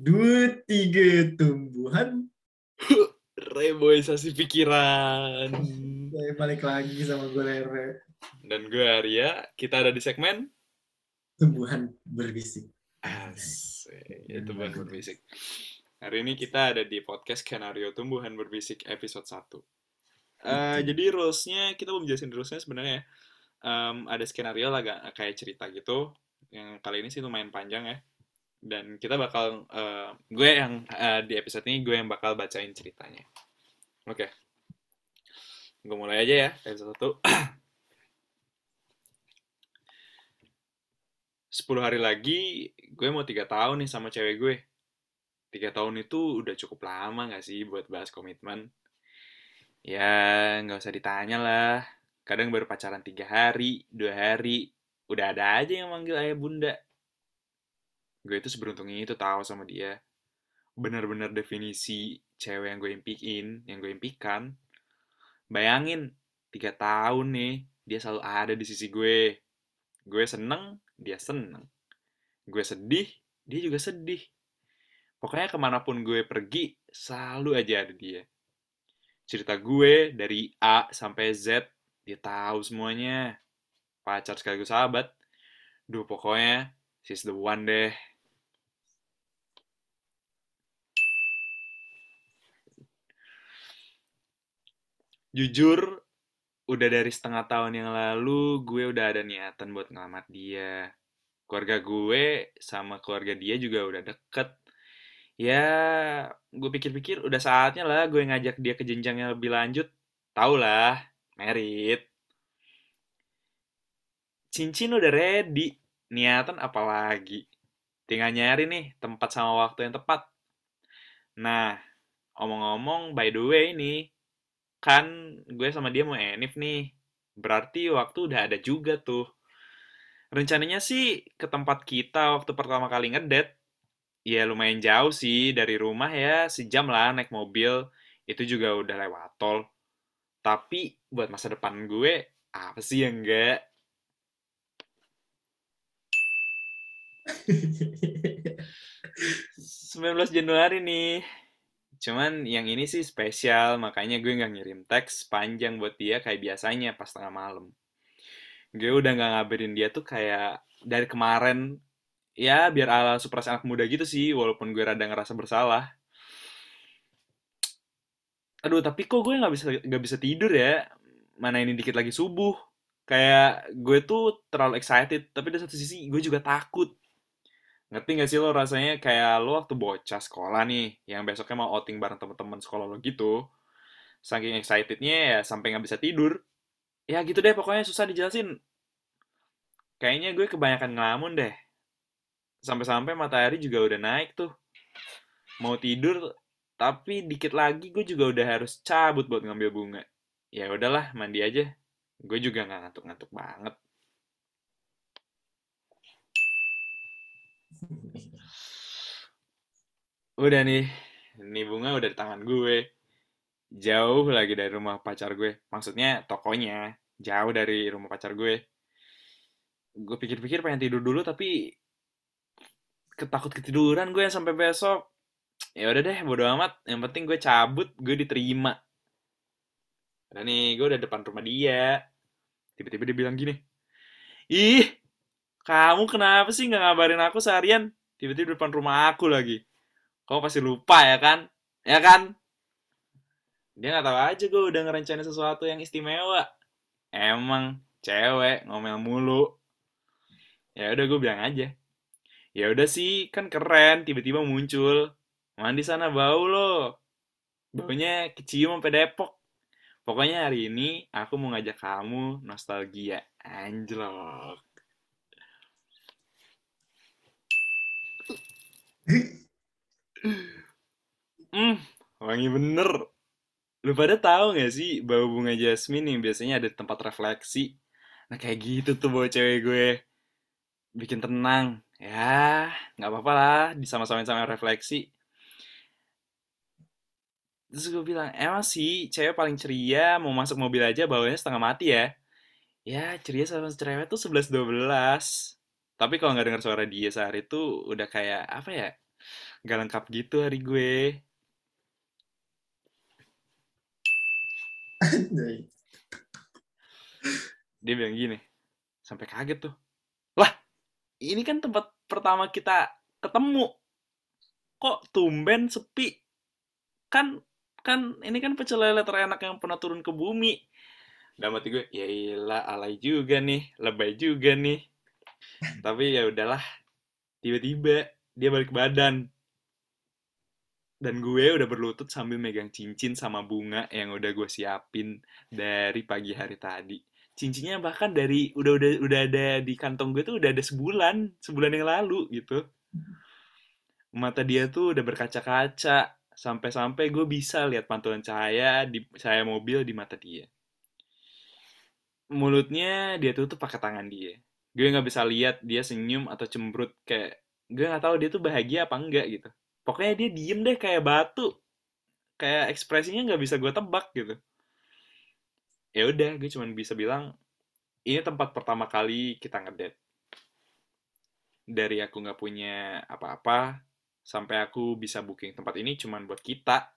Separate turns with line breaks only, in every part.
dua tiga tumbuhan
Reboisasi pikiran.
saya balik lagi sama gue Rere
Dan gue Arya, kita ada di segmen
tumbuhan berbisik
Asik, itu tumbuhan berbisik. Hari ini kita ada di podcast Skenario Tumbuhan Berbisik episode 1. Eh, jadi rules-nya, kita mau jelasin rules-nya sebenarnya. em, ada skenario lah kayak cerita gitu. Yang kali ini sih lumayan panjang ya. Dan kita bakal, eh, gue yang eh, di episode ini gue yang bakal bacain ceritanya. Oke. Gue mulai aja ya, episode 1. 10 hari lagi, gue mau tiga tahun nih sama cewek gue. Tiga tahun itu udah cukup lama gak sih buat bahas komitmen? Ya, nggak usah ditanya lah. Kadang baru pacaran tiga hari, dua hari, udah ada aja yang manggil ayah bunda. Gue itu seberuntungnya itu tahu sama dia. Bener-bener definisi cewek yang gue impiin, yang gue impikan. Bayangin, tiga tahun nih, dia selalu ada di sisi gue. Gue seneng, dia seneng. Gue sedih, dia juga sedih. Pokoknya ke mana pun gue pergi, selalu aja ada dia. Cerita gue dari A sampai Z, dia tahu semuanya. Pacar sekaligus sahabat. Duh, pokoknya, she's the one deh. Jujur, udah dari setengah tahun yang lalu, gue udah ada niatan buat ngelamar dia. Keluarga gue sama keluarga dia juga udah deket. Ya, gue pikir-pikir udah saatnya lah gue ngajak dia ke jenjang yang lebih lanjut. Tau lah, merit. Cincin udah ready. Niatan apalagi. Tinggal nyari nih tempat sama waktu yang tepat. Nah, omong-omong by the way nih, kan gue sama dia mau enif nih. Berarti waktu udah ada juga tuh. Rencananya sih ke tempat kita waktu pertama kali ngedet. Ya lumayan jauh sih dari rumah ya, sejam lah naik mobil. Itu juga udah lewat tol. Tapi buat masa depan gue, apa sih yang enggak? 19 Januari nih. Cuman yang ini sih spesial, makanya gue nggak ngirim teks panjang buat dia kayak biasanya pas tengah malam. Gue udah nggak ngabarin dia tuh kayak dari kemarin, ya biar ala surprise anak muda gitu sih, walaupun gue rada ngerasa bersalah. Aduh, tapi kok gue nggak bisa nggak bisa tidur ya? Mana ini dikit lagi subuh. Kayak gue tuh terlalu excited, tapi di satu sisi gue juga takut. Ngerti gak sih lo rasanya kayak lo waktu bocah sekolah nih, yang besoknya mau outing bareng temen-temen sekolah lo gitu. Saking excitednya ya sampai nggak bisa tidur. Ya gitu deh pokoknya susah dijelasin. Kayaknya gue kebanyakan ngelamun deh. Sampai-sampai matahari juga udah naik tuh. Mau tidur, tapi dikit lagi gue juga udah harus cabut buat ngambil bunga. Ya udahlah, mandi aja. Gue juga nggak ngantuk-ngantuk banget. Udah nih, ini bunga udah di tangan gue. Jauh lagi dari rumah pacar gue. Maksudnya tokonya jauh dari rumah pacar gue. Gue pikir-pikir pengen tidur dulu tapi ketakut ketiduran gue sampai besok. Ya udah deh, bodo amat. Yang penting gue cabut, gue diterima. Nah nih, gue udah depan rumah dia. Tiba-tiba dia bilang gini, Ih, kamu kenapa sih nggak ngabarin aku seharian? Tiba-tiba depan rumah aku lagi. Kau pasti lupa ya kan? Ya kan? Dia nggak tahu aja gue udah ngerencanain sesuatu yang istimewa. Emang cewek ngomel mulu. Ya udah gue bilang aja. Ya udah sih, kan keren tiba-tiba muncul. Mandi sana bau lo. Baunya kecium sampai Depok. Pokoknya hari ini aku mau ngajak kamu nostalgia. Anjlok. Hmm, wangi bener. Lu pada tahu gak sih bau bunga jasmine yang biasanya ada di tempat refleksi? Nah kayak gitu tuh bau cewek gue. Bikin tenang. Ya, nggak apa-apa lah, disama-samain sama refleksi. Terus gue bilang, emang sih cewek paling ceria mau masuk mobil aja baunya setengah mati ya. Ya, ceria sama cerewet tuh 11-12. Tapi kalau nggak dengar suara dia sehari itu udah kayak, apa ya, gak lengkap gitu hari gue. Dia bilang gini, sampai kaget tuh. Lah, ini kan tempat pertama kita ketemu. Kok tumben sepi? Kan kan ini kan pecel lele terenak yang pernah turun ke bumi. Dalam hati gue, ya iyalah alay juga nih, lebay juga nih. Tapi ya udahlah. Tiba-tiba dia balik badan. Dan gue udah berlutut sambil megang cincin sama bunga yang udah gue siapin dari pagi hari tadi. Cincinnya bahkan dari udah udah udah ada di kantong gue tuh udah ada sebulan, sebulan yang lalu gitu. Mata dia tuh udah berkaca-kaca, sampai-sampai gue bisa lihat pantulan cahaya di cahaya mobil di mata dia. Mulutnya dia tutup pakai tangan dia. Gue nggak bisa lihat dia senyum atau cemberut kayak gue nggak tahu dia tuh bahagia apa enggak gitu. Pokoknya dia diem deh kayak batu. Kayak ekspresinya nggak bisa gue tebak gitu. Ya udah, gue cuma bisa bilang ini tempat pertama kali kita ngedate. Dari aku nggak punya apa-apa, sampai aku bisa booking tempat ini cuma buat kita.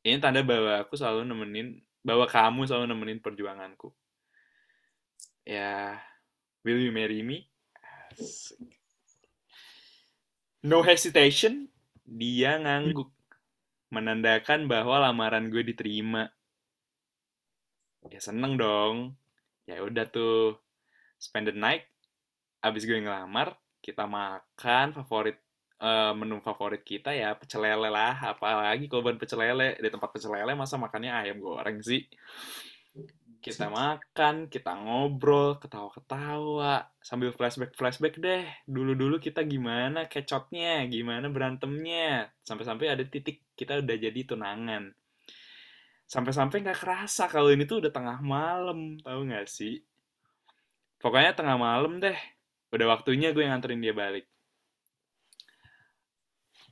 Ini tanda bahwa aku selalu nemenin, bahwa kamu selalu nemenin perjuanganku. Ya, will you marry me? Asik. No hesitation, dia ngangguk. Menandakan bahwa lamaran gue diterima. Ya seneng dong. Ya udah tuh, spend the night. Abis gue ngelamar, kita makan favorit eh, menu favorit kita ya pecel lele lah apalagi kalau bukan pecel lele di tempat pecel lele masa makannya ayam goreng sih kita makan kita ngobrol ketawa-ketawa sambil flashback flashback deh. Dulu-dulu kita gimana kecotnya gimana berantemnya. Sampai-sampai ada titik kita udah jadi tunangan. Sampai-sampai nggak kerasa kalau ini tuh udah tengah malam tahu nggak sih? Pokoknya tengah malam deh udah waktunya gue yang nganterin dia balik.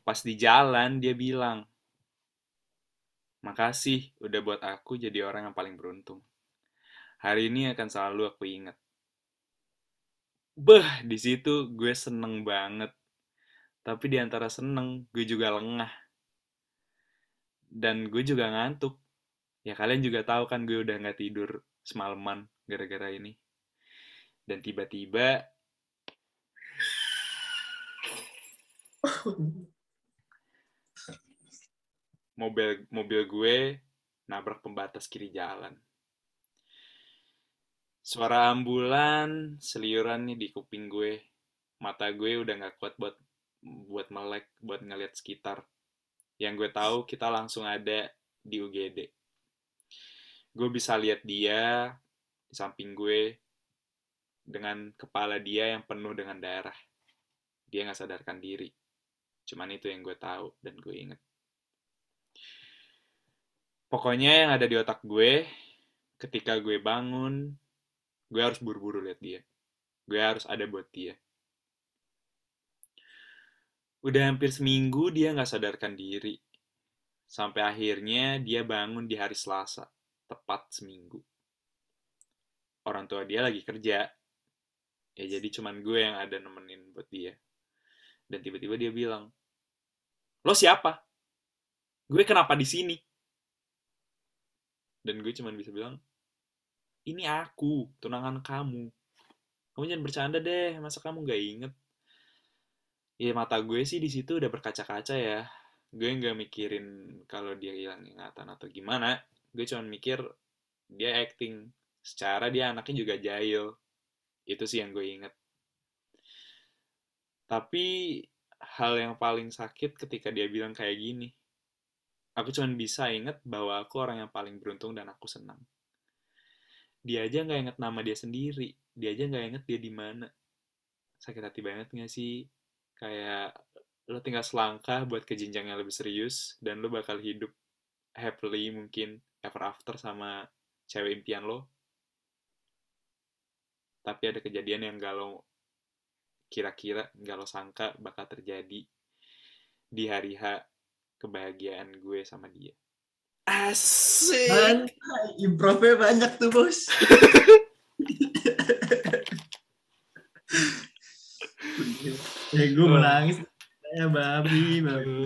Pas di jalan dia bilang makasih udah buat aku jadi orang yang paling beruntung hari ini akan selalu aku ingat. Beh di situ gue seneng banget. Tapi di antara seneng gue juga lengah. Dan gue juga ngantuk. Ya kalian juga tahu kan gue udah nggak tidur semalaman gara-gara ini. Dan tiba-tiba mobil mobil gue nabrak pembatas kiri jalan. Suara ambulan seliuran nih di kuping gue. Mata gue udah nggak kuat buat buat melek, buat ngeliat sekitar. Yang gue tahu kita langsung ada di UGD. Gue bisa lihat dia di samping gue dengan kepala dia yang penuh dengan darah. Dia nggak sadarkan diri. Cuman itu yang gue tahu dan gue inget. Pokoknya yang ada di otak gue, ketika gue bangun, gue harus buru-buru lihat dia. Gue harus ada buat dia. Udah hampir seminggu dia nggak sadarkan diri. Sampai akhirnya dia bangun di hari Selasa, tepat seminggu. Orang tua dia lagi kerja. Ya jadi cuman gue yang ada nemenin buat dia. Dan tiba-tiba dia bilang, Lo siapa? Gue kenapa di sini? Dan gue cuman bisa bilang, ini aku, tunangan kamu. Kamu jangan bercanda deh, masa kamu gak inget? Ya mata gue sih di situ udah berkaca-kaca ya. Gue nggak mikirin kalau dia hilang ingatan atau gimana. Gue cuma mikir dia acting. Secara dia anaknya juga jahil. Itu sih yang gue inget. Tapi hal yang paling sakit ketika dia bilang kayak gini. Aku cuma bisa inget bahwa aku orang yang paling beruntung dan aku senang. Dia aja nggak inget nama dia sendiri. Dia aja nggak inget dia di mana. Sakit hati banget nggak sih? Kayak lo tinggal selangkah buat ke jenjang yang lebih serius dan lo bakal hidup happily mungkin ever after sama cewek impian lo. Tapi ada kejadian yang gak lo kira-kira nggak lo sangka bakal terjadi di hari H kebahagiaan gue sama dia. Asik.
Santai, improvnya banyak tuh bos. ya gue menangis Ya babi, babi.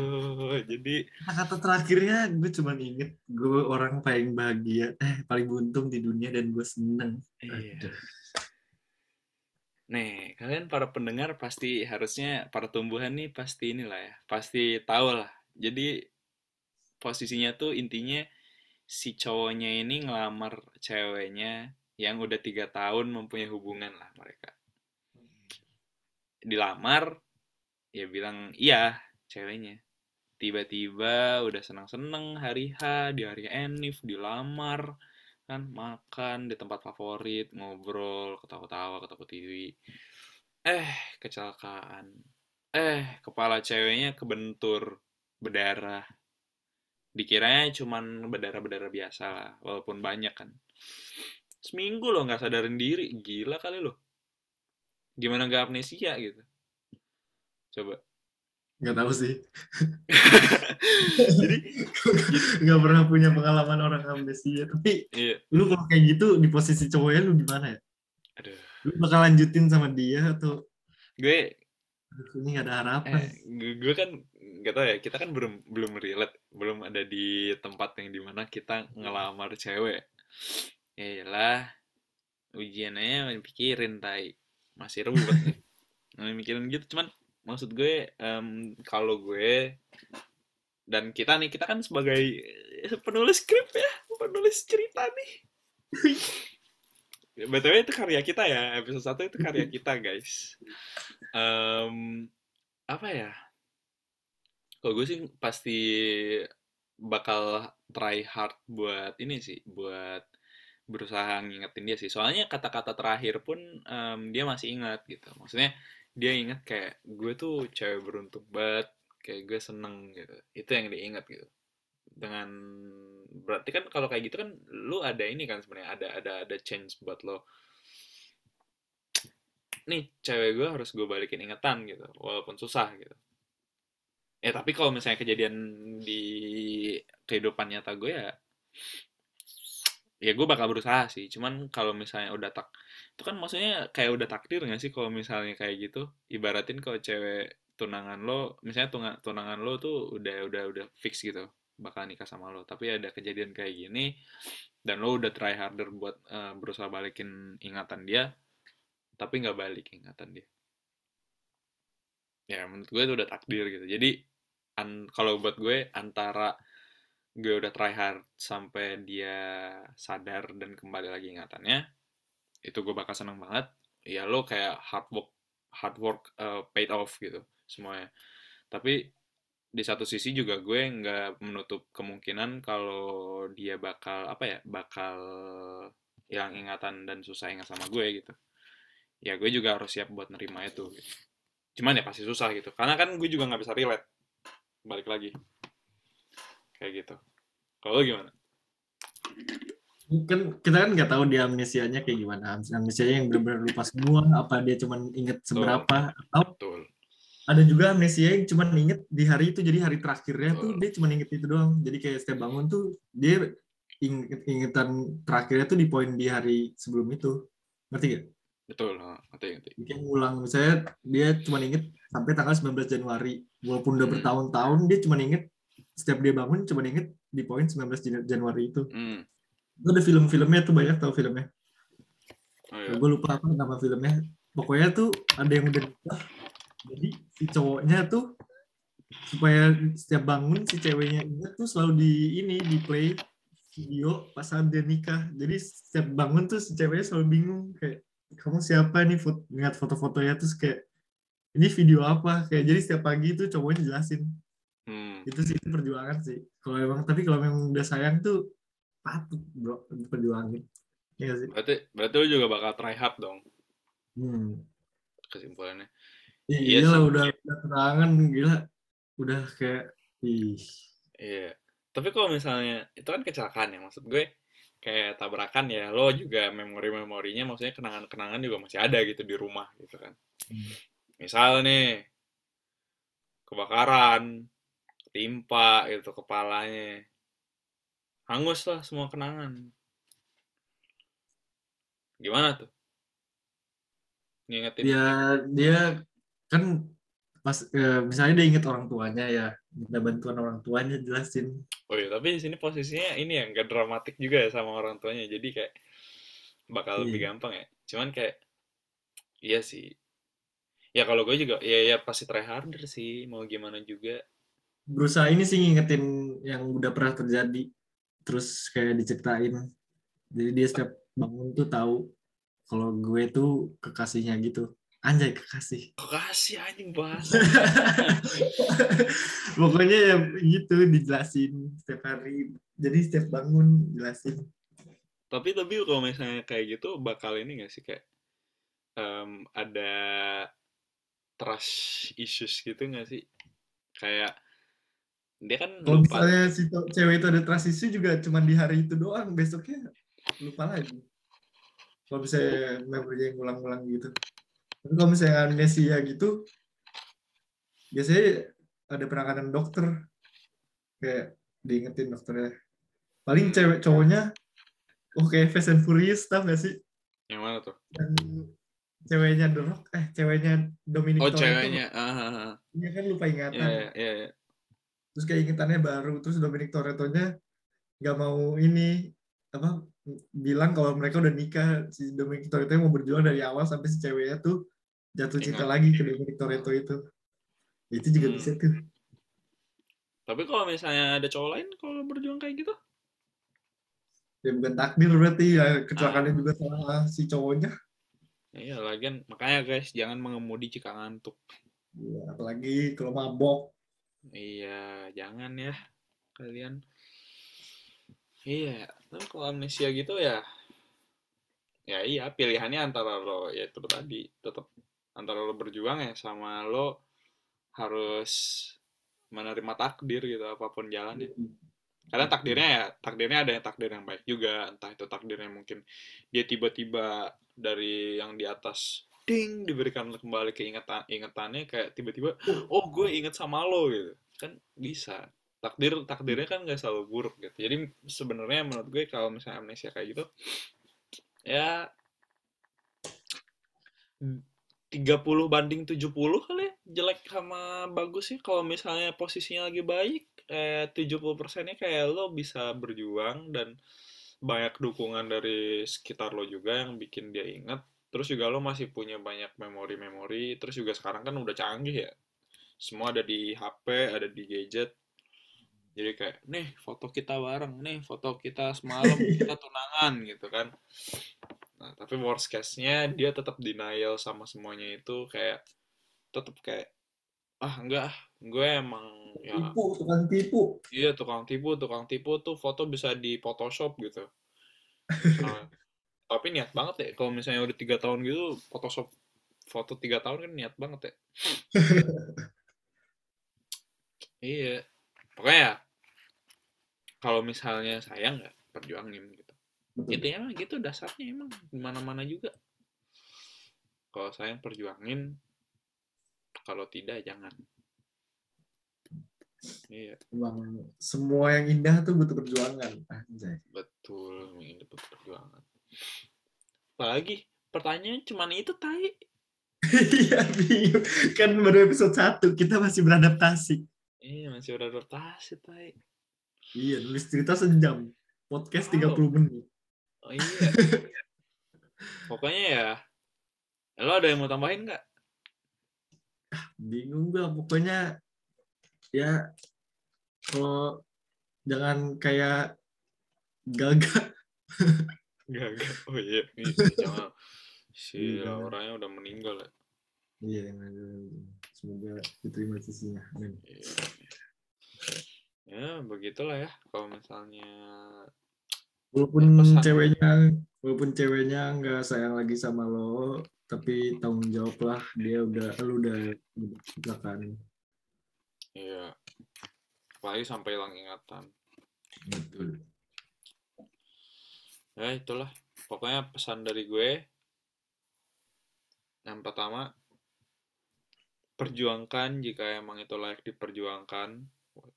Jadi
Kata terakhirnya gue cuman inget gue orang paling bahagia, eh paling beruntung di dunia dan gue seneng.
iya.
Aduh.
Nih, kalian para pendengar pasti harusnya para tumbuhan nih pasti inilah ya, pasti tahu lah. Jadi posisinya tuh intinya si cowoknya ini ngelamar ceweknya yang udah tiga tahun mempunyai hubungan lah mereka. Dilamar, ya bilang iya ceweknya. Tiba-tiba udah senang-senang hari H, di hari Enif, dilamar, kan makan di tempat favorit, ngobrol, ketawa-tawa, ketawa TV. Eh, kecelakaan. Eh, kepala ceweknya kebentur, berdarah. Dikiranya cuman berdarah-berdarah biasa lah, walaupun banyak kan. Seminggu loh nggak sadarin diri, gila kali loh. Gimana gak amnesia gitu? Coba.
Nggak tahu sih.
Jadi,
Nggak pernah punya pengalaman orang amnesia. Tapi
iya,
lu kalau kayak gitu di posisi cowoknya lu gimana ya?
aduh.
Lu bakal lanjutin sama dia atau
Gue
ini nggak ada harapan?
eh, gue kan nggak tahu ya kita kan belum belum relate belum ada di tempat yang di mana kita ngelamar cewek. Ya lah ujiannya pikirin tai. Masih ribet nih. Mikirin gitu cuman maksud gue em, kalau gue dan kita nih kita kan sebagai eh, penulis skrip ya penulis cerita nih. Btw itu karya kita ya episode satu itu karya kita guys. Em, apa ya kalau gue sih pasti bakal try hard buat ini sih buat berusaha ngingetin dia sih. Soalnya kata-kata terakhir pun em, dia masih ingat gitu. Maksudnya dia ingat kayak gue tuh cewek beruntung banget kayak gue seneng gitu. Itu yang dia ingat gitu. Dengan berarti kan kalau kayak gitu kan lu ada ini kan sebenarnya ada ada ada change buat lo. Nih cewek gue harus gue balikin ingetan gitu walaupun susah gitu ya tapi kalau misalnya kejadian di kehidupan nyata gue ya ya gue bakal berusaha sih. Cuman kalau misalnya udah tak itu kan maksudnya kayak udah takdir nggak sih kalau misalnya kayak gitu? Ibaratin kalau cewek tunangan lo misalnya tunga- tunangan lo tuh udah udah udah fix gitu bakal nikah sama lo. Tapi ada kejadian kayak gini dan lo udah try harder buat eh, berusaha balikin ingatan dia tapi nggak balik ingatan dia. Ya menurut gue itu udah takdir gitu. Jadi an- kalau buat gue antara gue udah try hard sampai dia sadar dan kembali lagi ingatannya itu gue bakal seneng banget. Ya lo kayak hard work hard work uh, paid off gitu semuanya. Tapi di satu sisi juga gue nggak menutup kemungkinan kalau dia bakal apa ya bakal hilang ingatan dan susah ingat sama gue gitu. Ya gue juga harus siap buat nerima itu gitu. cuman ya pasti susah gitu karena kan gue juga nggak bisa relate balik lagi. Kayak gitu. Kalau gimana?
Kan kita kan nggak tahu dia amnesianya kayak gimana. Amnesianya yang benar-benar lupa semua apa dia cuman inget seberapa atau
betul.
ada juga amnesia yang cuman inget di hari itu jadi hari terakhirnya tuh
Betul.
dia cuman inget itu doang. Jadi kayak setiap bangun tuh dia inget ingetan terakhirnya tuh di poin di hari sebelum itu. Ngerti gak?
Betul ngerti ngerti.
Kayak ngulang. Misalnya dia cuma inget sampai tanggal 19 Januari. Walaupun udah
Hmm.
bertahun-tahun dia cuma inget setiap dia bangun cuma inget di poin 19 Jan- Januari itu.
Hmm.
itu ada film-filmnya tuh banyak tau filmnya.
Oh, iya.
gue lupa apa nama filmnya. Pokoknya tuh ada yang udah nikah. Jadi si cowoknya tuh supaya setiap bangun si ceweknya ingat tuh selalu di ini di play video pas saat dia nikah. Jadi setiap bangun tuh si ceweknya selalu bingung kayak kamu siapa nih foto, lihat foto-fotonya terus kayak ini video apa kayak jadi setiap pagi tuh cowoknya jelasin
Hmm.
itu sih itu perjuangan sih kalau emang tapi kalau memang udah sayang tuh patut bro perjuangin ya sih
berarti berarti lo juga bakal try hard dong
hmm.
kesimpulannya
Iya,
Iya
lah
sih.
udah udah terangan gila. Udah kayak ih.
Iya. Tapi kalau misalnya itu kan kecelakaan ya, maksud gue kayak tabrakan ya, lo juga memori-memorinya maksudnya kenangan-kenangan juga masih ada gitu di rumah gitu kan. Misal nih kebakaran, timpa gitu kepalanya. Hangus lah semua kenangan. Gimana tuh? Ngingetin.
Dia dia kan pas eh, misalnya dia inget orang tuanya ya minta bantuan orang tuanya jelasin
Oh iya, tapi di sini posisinya ini ya nggak dramatik juga ya sama orang tuanya. Jadi kayak bakal lebih
Iya.
gampang ya. Cuman kayak iya sih. Ya kalau gue juga ya ya pasti try harder sih, mau gimana juga.
berusaha ini sih ngingetin yang udah pernah terjadi terus kayak diceritain jadi dia setiap bangun tuh tahu kalau gue tuh kekasihnya gitu anjay kekasih
Kasih anjing bahasa.
pokoknya ya gitu dijelasin setiap hari jadi setiap bangun jelasin
tapi tapi kalau misalnya kayak gitu bakal ini gak sih kayak em, ada trust issues gitu gak sih? Kayak dia kan
kalau
lupa.
misalnya si cewek itu ada trust issue juga cuma di hari itu doang besoknya lupa lagi kalau misalnya memorinya yang ulang-ulang gitu kalau misalnya amnesia gitu biasanya ada penanganan dokter. Kayak diingetin dokternya. Paling cewek cowoknya oh kayak Fast and Furious tau gak sih?
Yang mana tuh?
yang ceweknya The Rock eh ceweknya Dominic
Oh
Toretto.
ceweknya. Ah,
dia kan lupa ingatan.
Iya, iya, iya.
terus kayak ingetannya baru terus Dominic Toretto-nya nggak mau ini apa bilang kalau mereka udah nikah si Dominic Toretto mau berjuang dari awal sampai si ceweknya tuh jatuh cinta
Ingat.
lagi ke Dominic Toretto itu itu juga
Hmm.
bisa tuh
Tapi kalau misalnya ada cowok lain kalau berjuang kayak gitu,
ya bukan takdir berarti ya
Ah.
kecelakaannya juga salah si cowoknya
ya iya lagian makanya guys jangan mengemudi jika ngantuk.
ya, apalagi kalau mabok
Iya, jangan ya kalian. Iya, tapi kalau amnesia gitu ya, ya iya pilihannya antara lo ya itu tadi tetap antara lo berjuang ya sama lo harus menerima takdir gitu apa pun jalannya. Karena takdirnya ya takdirnya ada yang takdir yang baik juga, entah itu takdirnya mungkin dia tiba-tiba dari yang di atas ding diberikan kembali keingatan ingetannya kayak tiba-tiba oh gue inget sama lo gitu. Kan bisa takdir takdirnya kan nggak selalu buruk gitu. Jadi sebenarnya menurut gue kalau misalnya amnesia kayak gitu ya 30 banding 70 kali ya jelek sama bagus sih. Kalau misalnya posisinya lagi baik eh 70 persennya kayak lo bisa berjuang dan banyak dukungan dari sekitar lo juga yang bikin dia inget terus juga lo masih punya banyak memori-memori. Terus juga sekarang kan udah canggih ya. Semua ada di HP ada di gadget jadi kayak nih foto kita bareng nih foto kita semalam kita tunangan gitu kan nah tapi worst case-nya dia tetap denial sama semuanya itu kayak tetap kayak ah enggak gue emang ya
tipu tukang tipu
Iya tukang tipu, tukang tipu tuh foto bisa di Photoshop gitu. Nah, tapi niat banget ya kalau misalnya udah tiga tahun gitu Photoshop foto tiga tahun kan niat banget ya. iya, pokoknya ya, kalau misalnya sayang ya perjuangin gitu. Intinya mah gitu dasarnya emang di mana-mana juga. Kalau sayang perjuangin, kalau tidak jangan. Iya.
Emang semua yang indah tuh butuh perjuangan anjay
Betul, ingin dapat perjuangan. Apalagi pertanyaan cuman itu tai.
iya kan baru episode 1 kita masih beradaptasi
Iya, masih udah rotasi tai.
iya nulis cerita sejam podcast 30 menit
Oh iya. Pokoknya ya, lo ada yang mau tambahin nggak?
bingung gue pokoknya ya kalau jangan kayak gagak
Gak, gak. Oh iya, ini jangan. Si
Iya.
orangnya udah meninggal ya.
iya semoga diterima sisinya amin
Iya. Ya, begitulah ya. Kalau misalnya
walaupun
Ya,
ceweknya walaupun ceweknya nggak sayang lagi sama lo tapi tanggung jawab lah dia udah lu udah kecelakaan
Iya. Apalagi sampai hilang ingatan.
betul
Ya, itulah. Pokoknya pesan dari gue. Yang pertama, perjuangkan jika emang itu layak diperjuangkan.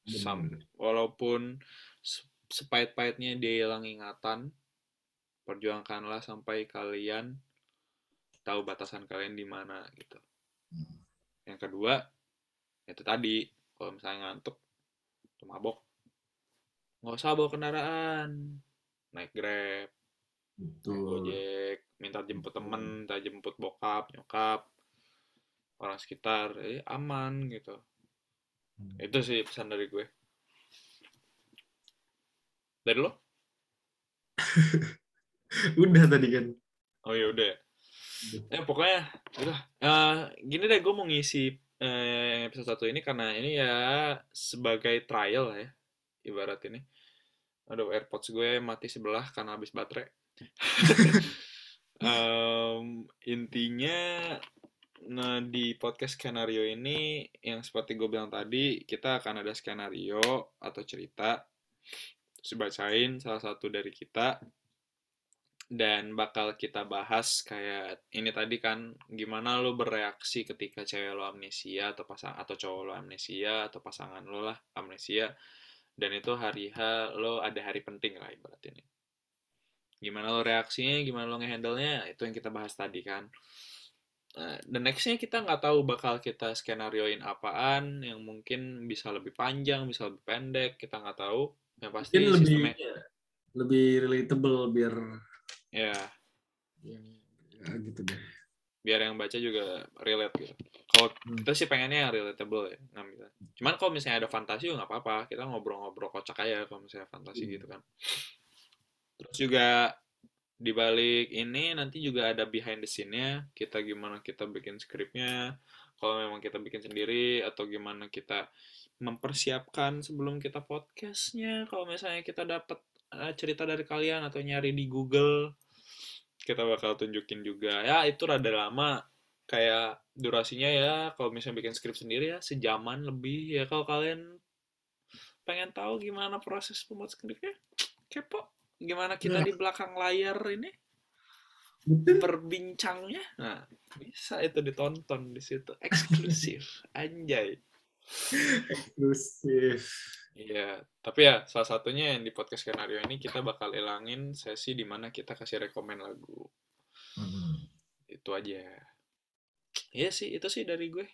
Sam- walaupun se- sepahit-pahitnya dia hilang ingatan, perjuangkanlah sampai kalian tahu batasan kalian di mana gitu. Yang kedua, itu tadi kalau misalnya ngantuk atau mabok nggak usah bawa kendaraan naik grab naik
Betul.
gojek minta jemput temen minta jemput bokap nyokap orang sekitar eh, aman gitu
Hmm.
itu sih pesan dari gue dari lo
Udah tadi kan.
oh ya udah ya Eh, pokoknya gitu. lah. Eh, gini deh, gue mau ngisi eh, episode satu ini karena ini ya sebagai trial ya, ibarat ini. Aduh, AirPods gue mati sebelah karena habis baterai. Em, intinya, nah di podcast skenario ini yang seperti gue bilang tadi, kita akan ada skenario atau cerita, terus bacain salah satu dari kita, dan bakal kita bahas kayak ini tadi kan gimana lo bereaksi ketika cewek lo amnesia atau pasang atau cowok lo amnesia atau pasangan lo lah amnesia. Dan itu hari H lo ada hari penting lah ibarat ini gimana lo reaksinya gimana lo ngehandle nya itu yang kita bahas tadi kan Nah, dan nextnya kita nggak tahu bakal kita skenarioin apaan yang mungkin bisa lebih panjang bisa lebih pendek kita nggak tahu yang pasti
Mungkin lebih
sistemnya
lebih relatable biar
ya
ya, ya gitu deh.
biar yang baca juga relate gitu. Kalau
Hmm.
kita sih pengennya yang relatable ya ngambil. Cuman kalau misalnya ada fantasi juga nggak apa-apa, kita ngobrol-ngobrol kocak aja kalau misalnya fantasi
Hmm.
gitu kan. Terus juga di balik ini nanti juga ada behind the scene-nya, kita gimana kita bikin skripnya, kalau memang kita bikin sendiri atau gimana kita mempersiapkan sebelum kita podcastnya. Kalau misalnya kita dapat eh, cerita dari kalian atau nyari di Google, kita bakal tunjukin juga. Ya itu rada lama, kayak durasinya ya kalau misalnya bikin skrip sendiri ya sejaman lebih ya kalau kalian pengen tahu gimana proses pembuat skripnya kepo gimana kita
Nah.
di belakang layar ini? Berbincangnya? Nah bisa itu ditonton di situ. Eksklusif. Anjay.
Eksklusif.
iya tapi ya salah satunya yang di podcast skenario ini kita bakal ilangin sesi di mana kita kasih rekomen lagu.
Hmm.
itu aja. Iya sih itu sih dari gue.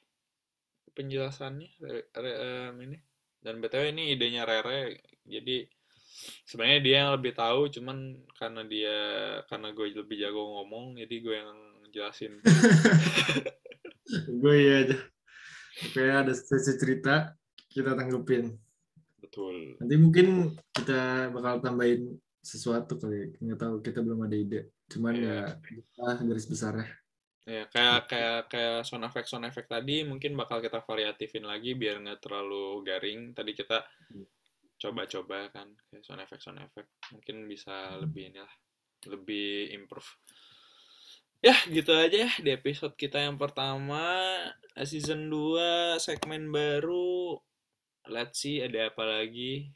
Penjelasannya re- re- em, ini. Dan btw ini idenya Rere jadi sebenarnya dia yang lebih tahu cuman karena dia karena gue lebih jago ngomong jadi gue yang jelasin
Gue ya aja. Oke, ada sesi cerita kita tanggepin.
betul
Nanti mungkin kita bakal tambahin sesuatu kali. Nggak tahu kita belum ada ide. Cuman
Iya.
ya kita garis besarnya.
ya kayak kayak kayak sound effect sound effect tadi mungkin bakal kita variatifin lagi biar nggak terlalu garing tadi kita coba-coba kan kayak sound effect sound effect. Mungkin bisa lebih inilah lebih improve. Ya gitu aja ya di episode kita yang pertama. Season 2 segmen baru. Let's see ada apa lagi.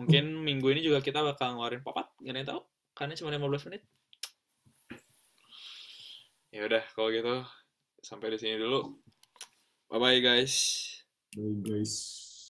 Mungkin minggu ini juga kita bakal ngeluarin pop-up gak ada yang tahu. Karena cuma 15 menit. Ya udah kalau gitu sampai di sini dulu. Bye bye guys.
Bye guys.